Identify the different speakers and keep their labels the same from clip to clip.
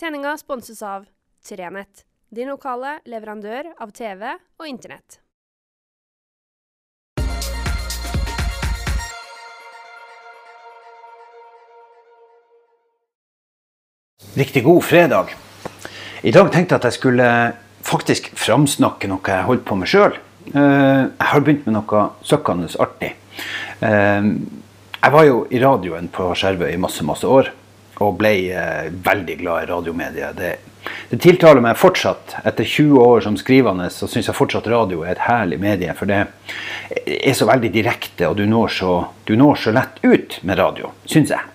Speaker 1: Sendinga sponses av Trenett, din lokale leverandør av TV og Internett.
Speaker 2: Riktig god fredag. I dag tenkte jeg at jeg skulle faktisk framsnakke noe jeg holdt på med sjøl. Jeg har begynt med noe søkkende artig. Eh, Jeg var jo i radioen på Skjervøy i masse, masse år. Og ble eh, veldig glad i radiomediet. Det, det tiltaler meg fortsatt. Etter 20 år som skrivende så syns jeg fortsatt radio er et herlig medie. For det er så veldig direkte, og du når så, du når så lett ut med radio, syns jeg.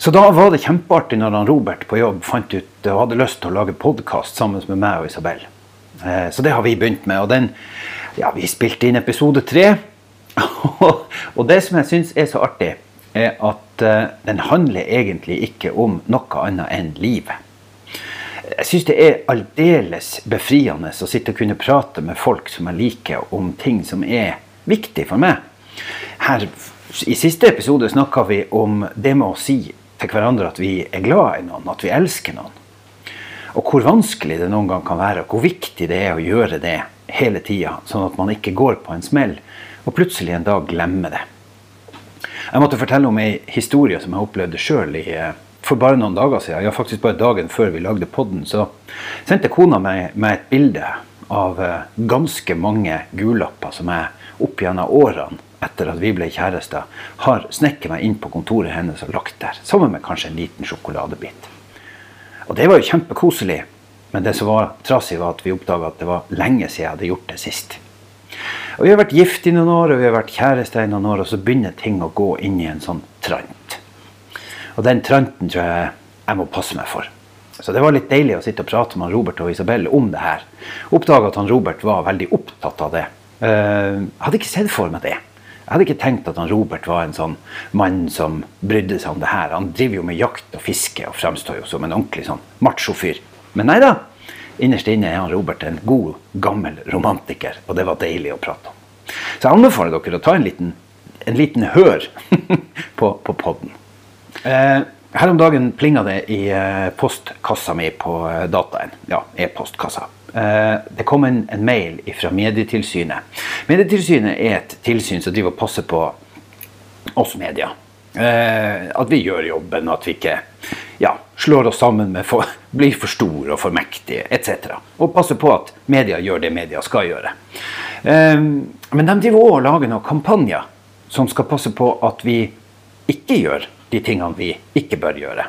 Speaker 2: Så da var det kjempeartig når han Robert på jobb fant ut og hadde lyst til å lage podkast sammen med meg og Isabel. Eh, Så det har vi begynt med. Og den, ja, vi spilte inn episode tre. og det som jeg syns er så artig, er at eh, den handler egentlig ikke om noe annet enn livet. Jeg syns det er aldeles befriende å sitte og kunne prate med folk som jeg liker, om ting som er viktig for meg. Her, I siste episode snakka vi om det med å si til hverandre at vi er glad i noen, at vi elsker noen. Og hvor vanskelig det noen gang kan være, og hvor viktig det er å gjøre det hele tida, sånn at man ikke går på en smell og plutselig en dag glemmer det. Jeg måtte fortelle om ei historie som jeg opplevde sjøl for bare noen dager siden. Ja, faktisk bare dagen før vi lagde podden, så sendte kona meg, meg et bilde av eh, ganske mange gullapper som jeg opp gjennom årene etter at vi ble kjærester, har snekket meg inn på kontoret hennes og lagt der. Sammen med kanskje en liten sjokoladebit. Og det var jo kjempekoselig. Men det som var trasig, var at vi oppdaga at det var lenge siden jeg hadde gjort det sist. Og Vi har vært gift i noen år, og vi har vært kjærester i noen år, og så begynner ting å gå inn i en sånn trant. Og den tranten tror jeg jeg må passe meg for. Så det var litt deilig å sitte og prate med Robert og Isabel om det her. Oppdaga at han Robert var veldig opptatt av det. Eh, Jeg hadde ikke sett for meg det. Jeg hadde ikke tenkt at han Robert var en sånn mann som brydde seg om det her. Han driver jo med jakt og fiske og fremstår jo som en ordentlig sånn machofyr. Men nei da. Innerst inne er han Robert en god, gammel romantiker, og det var deilig å prate om. Så jeg anbefaler dere å ta en liten, en liten hør på, på podden. Eh, her om dagen plinga det i eh, postkassa mi på eh, dataen. Ja, e-postkassa. Eh, det kom en, en mail fra Medietilsynet. Medietilsynet er et tilsyn som driver og passer på oss media. Eh, at vi gjør jobben, at vi ikke ja, slår oss sammen med for, blir for store og for mektige etc. Og passer på at media gjør det media skal gjøre. Eh, men de driver også og lager noen kampanjer som skal passe på at vi ikke gjør de tingene vi ikke bør gjøre.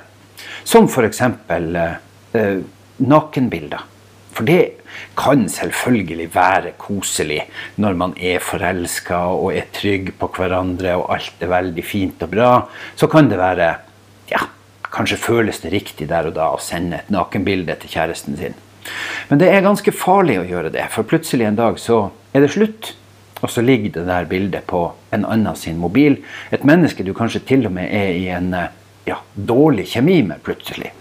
Speaker 2: Som f.eks. Eh, nakenbilder. For det kan selvfølgelig være koselig når man er forelska og er trygg på hverandre og alt er veldig fint og bra. Så kan det være ja, kanskje føles det riktig der og da å sende et nakenbilde til kjæresten sin. Men det er ganske farlig å gjøre det, for plutselig en dag så er det slutt. Og så ligger det der bildet på en annen sin mobil. Et menneske du kanskje til og med er i en eh, ja, dårlig kjemi med plutselig.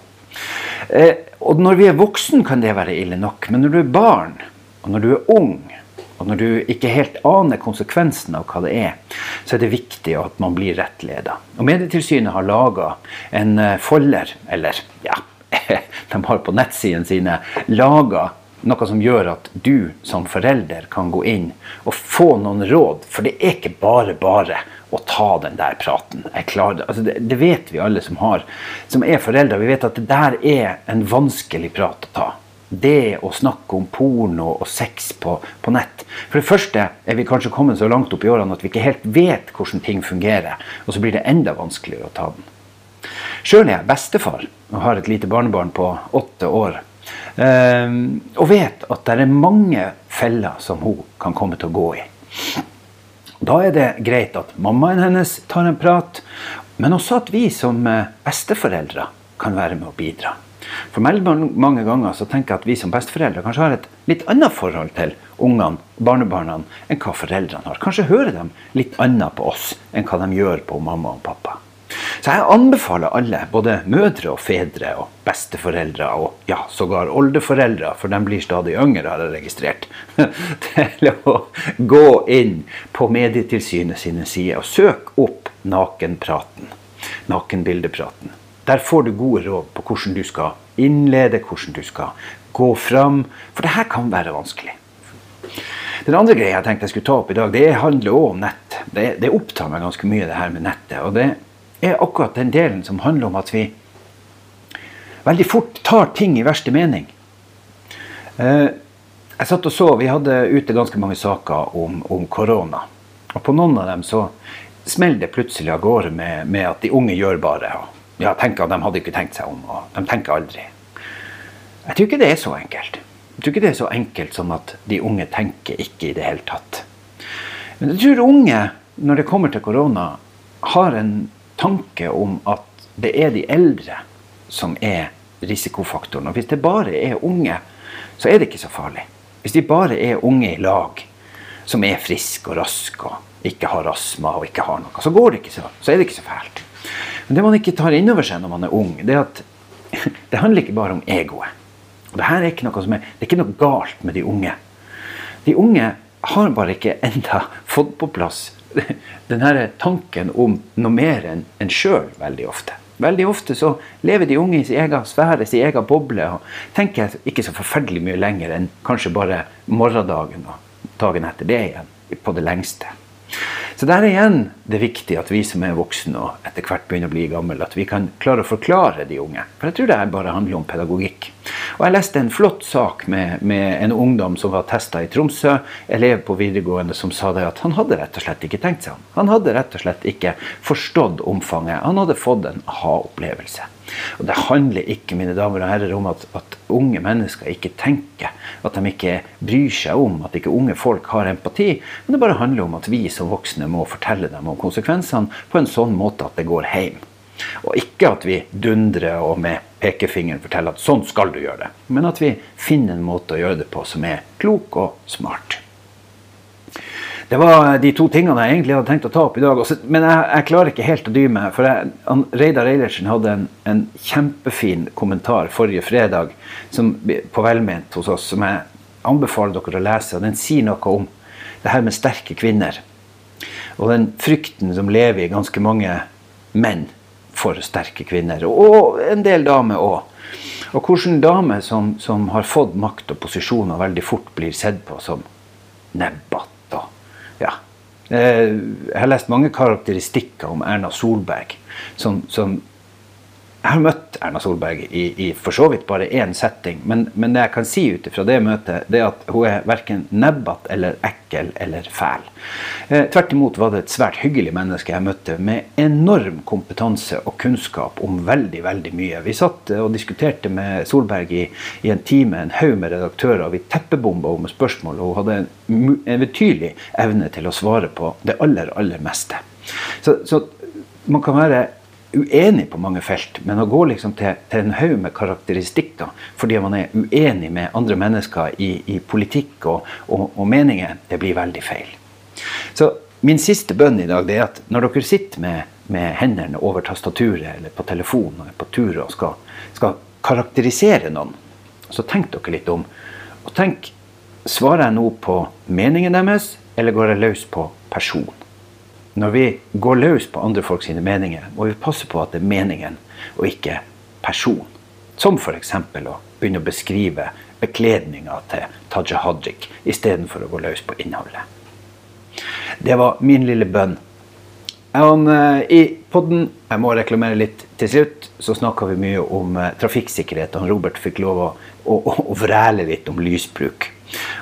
Speaker 2: Eh, og når vi er voksen kan det være ille nok, men når du er barn, og når du er ung, og når du ikke helt aner konsekvensen av hva det er, så er det viktig at man blir rettleda. Og Medietilsynet har laga en eh, folder, eller ja, de har på nettsidene sine laga noe som gjør at du som forelder kan gå inn og få noen råd. For det er ikke bare bare å ta den der praten. Altså det, det vet vi alle som, har, som er foreldre. Vi vet at det der er en vanskelig prat å ta. Det å snakke om porno og sex på, på nett. For det første er vi kanskje kommet så langt opp i årene at vi ikke helt vet hvordan ting fungerer. Og så blir det enda vanskeligere å ta den. Sjøl er jeg bestefar og har et lite barnebarn på åtte år. Ehm, og vet at det er mange feller som hun kan komme til å gå i. Da er det greit at mammaen hennes tar en prat, men også at vi som eh, besteforeldre kan være med å bidra. For mange ganger så tenker jeg at vi som besteforeldre kanskje har et litt annet forhold til ungene, barnebarna, enn hva foreldrene har. Kanskje hører de litt annet på oss enn hva de gjør på mamma og pappa. Så jeg anbefaler alle, både mødre og fedre og besteforeldre og ja, sågar oldeforeldre, for de blir stadig yngre, har jeg registrert, til å gå inn på Medietilsynet sine sider og søke opp nakenpraten. Nakenbildepraten. Der får du gode råd på hvordan du skal innlede, hvordan du skal gå fram. For det her kan være vanskelig. Den andre greia jeg tenkte jeg skulle ta opp i dag, det handler òg om nett. Det, det, opptar meg ganske mye, det her med nettet. Og det er akkurat den delen som handler om at vi veldig fort tar ting i verste mening. Eh, jeg satt og så, Vi hadde ute ganske mange saker om, om korona. Og på noen av dem så smeller det plutselig av gårde med, med, at de unge gjør bare. Ja, tenker at De hadde ikke tenkt seg om, og de tenker aldri. Jeg tror ikke det er så enkelt. Jeg tror ikke det er så enkelt som at de unge tenker ikke i det hele tatt. Men jeg tror unge, når det kommer til korona, har en tanke om at det er de eldre som er risikofaktoren. Og hvis det bare er unge, så er det ikke så farlig. Hvis de bare er unge i lag, som er friske og raske og ikke har astma og ikke har noe, så det så, så er det ikke så fælt. Men det man ikke tar inn over seg når man er ung, det er at det handler ikke bare om egoet. Og det her er ikke noe som er, det er ikke noe galt med de unge. De unge har bare ikke enda fått på plass denne tanken om noe mer enn en sjøl veldig ofte. Veldig ofte så lever de unge i sin egen sfære, sin egen boble, og tenker ikke så forferdelig mye lenger enn kanskje bare morgendagen og dagen etter det igjen, på det lengste. Så der er igjen det viktig at vi som er voksne og etter hvert begynner å bli gamle, at vi kan klare å forklare de unge. For jeg tror det her bare handler om pedagogikk. Og Jeg leste en flott sak med, med en ungdom som var testa i Tromsø, elev på videregående, som sa det at han hadde rett og slett ikke tenkt seg om. Han hadde rett og slett ikke forstått omfanget. Han hadde fått en aha-opplevelse. Og Det handler ikke mine damer og herrer, om at, at, unge mennesker ikke tenker, at de ikke bryr seg om, at ikke unge folk har empati. Men det bare handler om at vi som voksne må fortelle dem om konsekvensene på en sånn måte at det går hjem. Og ikke at vi dundrer og med pekefingeren forteller at sånn skal du gjøre det, men at vi finner en måte å gjøre det på som er klok og smart. Det var de to tingene jeg egentlig hadde tenkt å ta opp i dag. Men jeg, jeg klarer ikke helt å dy meg. For jeg, Reidar Eilertsen hadde en, en, kjempefin kommentar forrige fredag som, på Velment hos oss, som jeg anbefaler dere å lese. og Den sier noe om det her med sterke kvinner. Og den frykten som lever i ganske mange menn for sterke kvinner. Og en del damer òg. Og hvordan damer som, som, har fått makt og posisjoner, veldig fort blir sett på som nebbete ja. Eh, jeg har lest mange karakteristikker om Erna Solberg som, som jeg har møtt Erna Solberg i, i for så vidt bare én setting, men, men, det jeg kan si ut fra det møtet, det er at hun er verken nebbete eller ekkel eller fæl. Eh, tvert imot var det et svært hyggelig menneske jeg møtte, med enorm kompetanse og kunnskap om veldig veldig mye. Vi satt og diskuterte med Solberg i, i en time, en haug med redaktører, og vi teppebomba henne med spørsmål, og hun hadde en, en betydelig evne til å svare på det aller, aller meste. Så, så man kan være uenig på mange felt, men å gå liksom til, til en haug med karakteristikker fordi man er uenig med andre mennesker i, i politikk og, og, og, meninger, det blir veldig feil. Så min siste bønn i dag det er at når dere sitter med, med hendene over tastaturet eller på telefonen og på tur og skal, skal karakterisere noen, så tenk dere litt om. Og tenk, svarer jeg nå på meningen deres, eller går jeg løs på person? Når vi går løs på andre folk sine meninger, må vi passe på at det er meningen og ikke person. Som f.eks. å begynne å beskrive bekledninga til Taja Hajik istedenfor å gå løs på innholdet. Det var min lille bønn. Han, uh, I podden, jeg må reklamere litt til slutt, så snakka vi mye om uh, trafikksikkerhet. og Robert fikk lov å, å, å, vræle litt om lysbruk.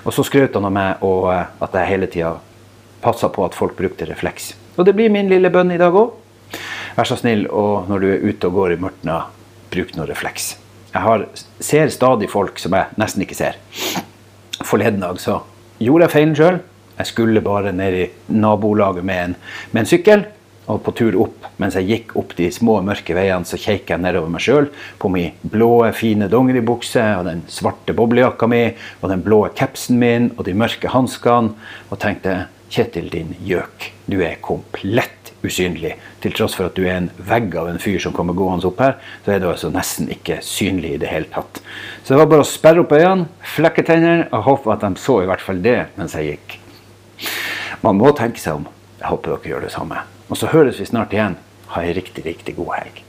Speaker 2: Og så skrøt han av meg og uh, at jeg hele tida passa på at folk brukte refleks. Og det blir min lille bønn i dag òg. Vær så snill, og når du er ute og går i mørtna, bruk noe refleks. Jeg har, ser stadig folk som jeg nesten ikke ser. Forleden dag så gjorde jeg feilen sjøl. Jeg skulle bare ned i nabolaget med en, med en sykkel og på tur opp. Mens jeg gikk opp de små, mørke veiene, så kjekk jeg nedover meg sjøl. På min blå, fine dongeribukse og den svarte boblejakka mi og den blå capsen min og de mørke hanskene og tenkte Kjetil, din gjøk, du er komplett usynlig. Til tross for at du er en vegg av en fyr som kommer gående opp her, så er du altså nesten ikke synlig i det hele tatt. Så det var bare å sperre opp øynene, flekke tennene og håpe at de så i hvert fall det mens jeg gikk. Man må tenke seg om. Jeg håper dere gjør det samme. Og så høres vi snart igjen. Ha ei riktig, riktig god helg.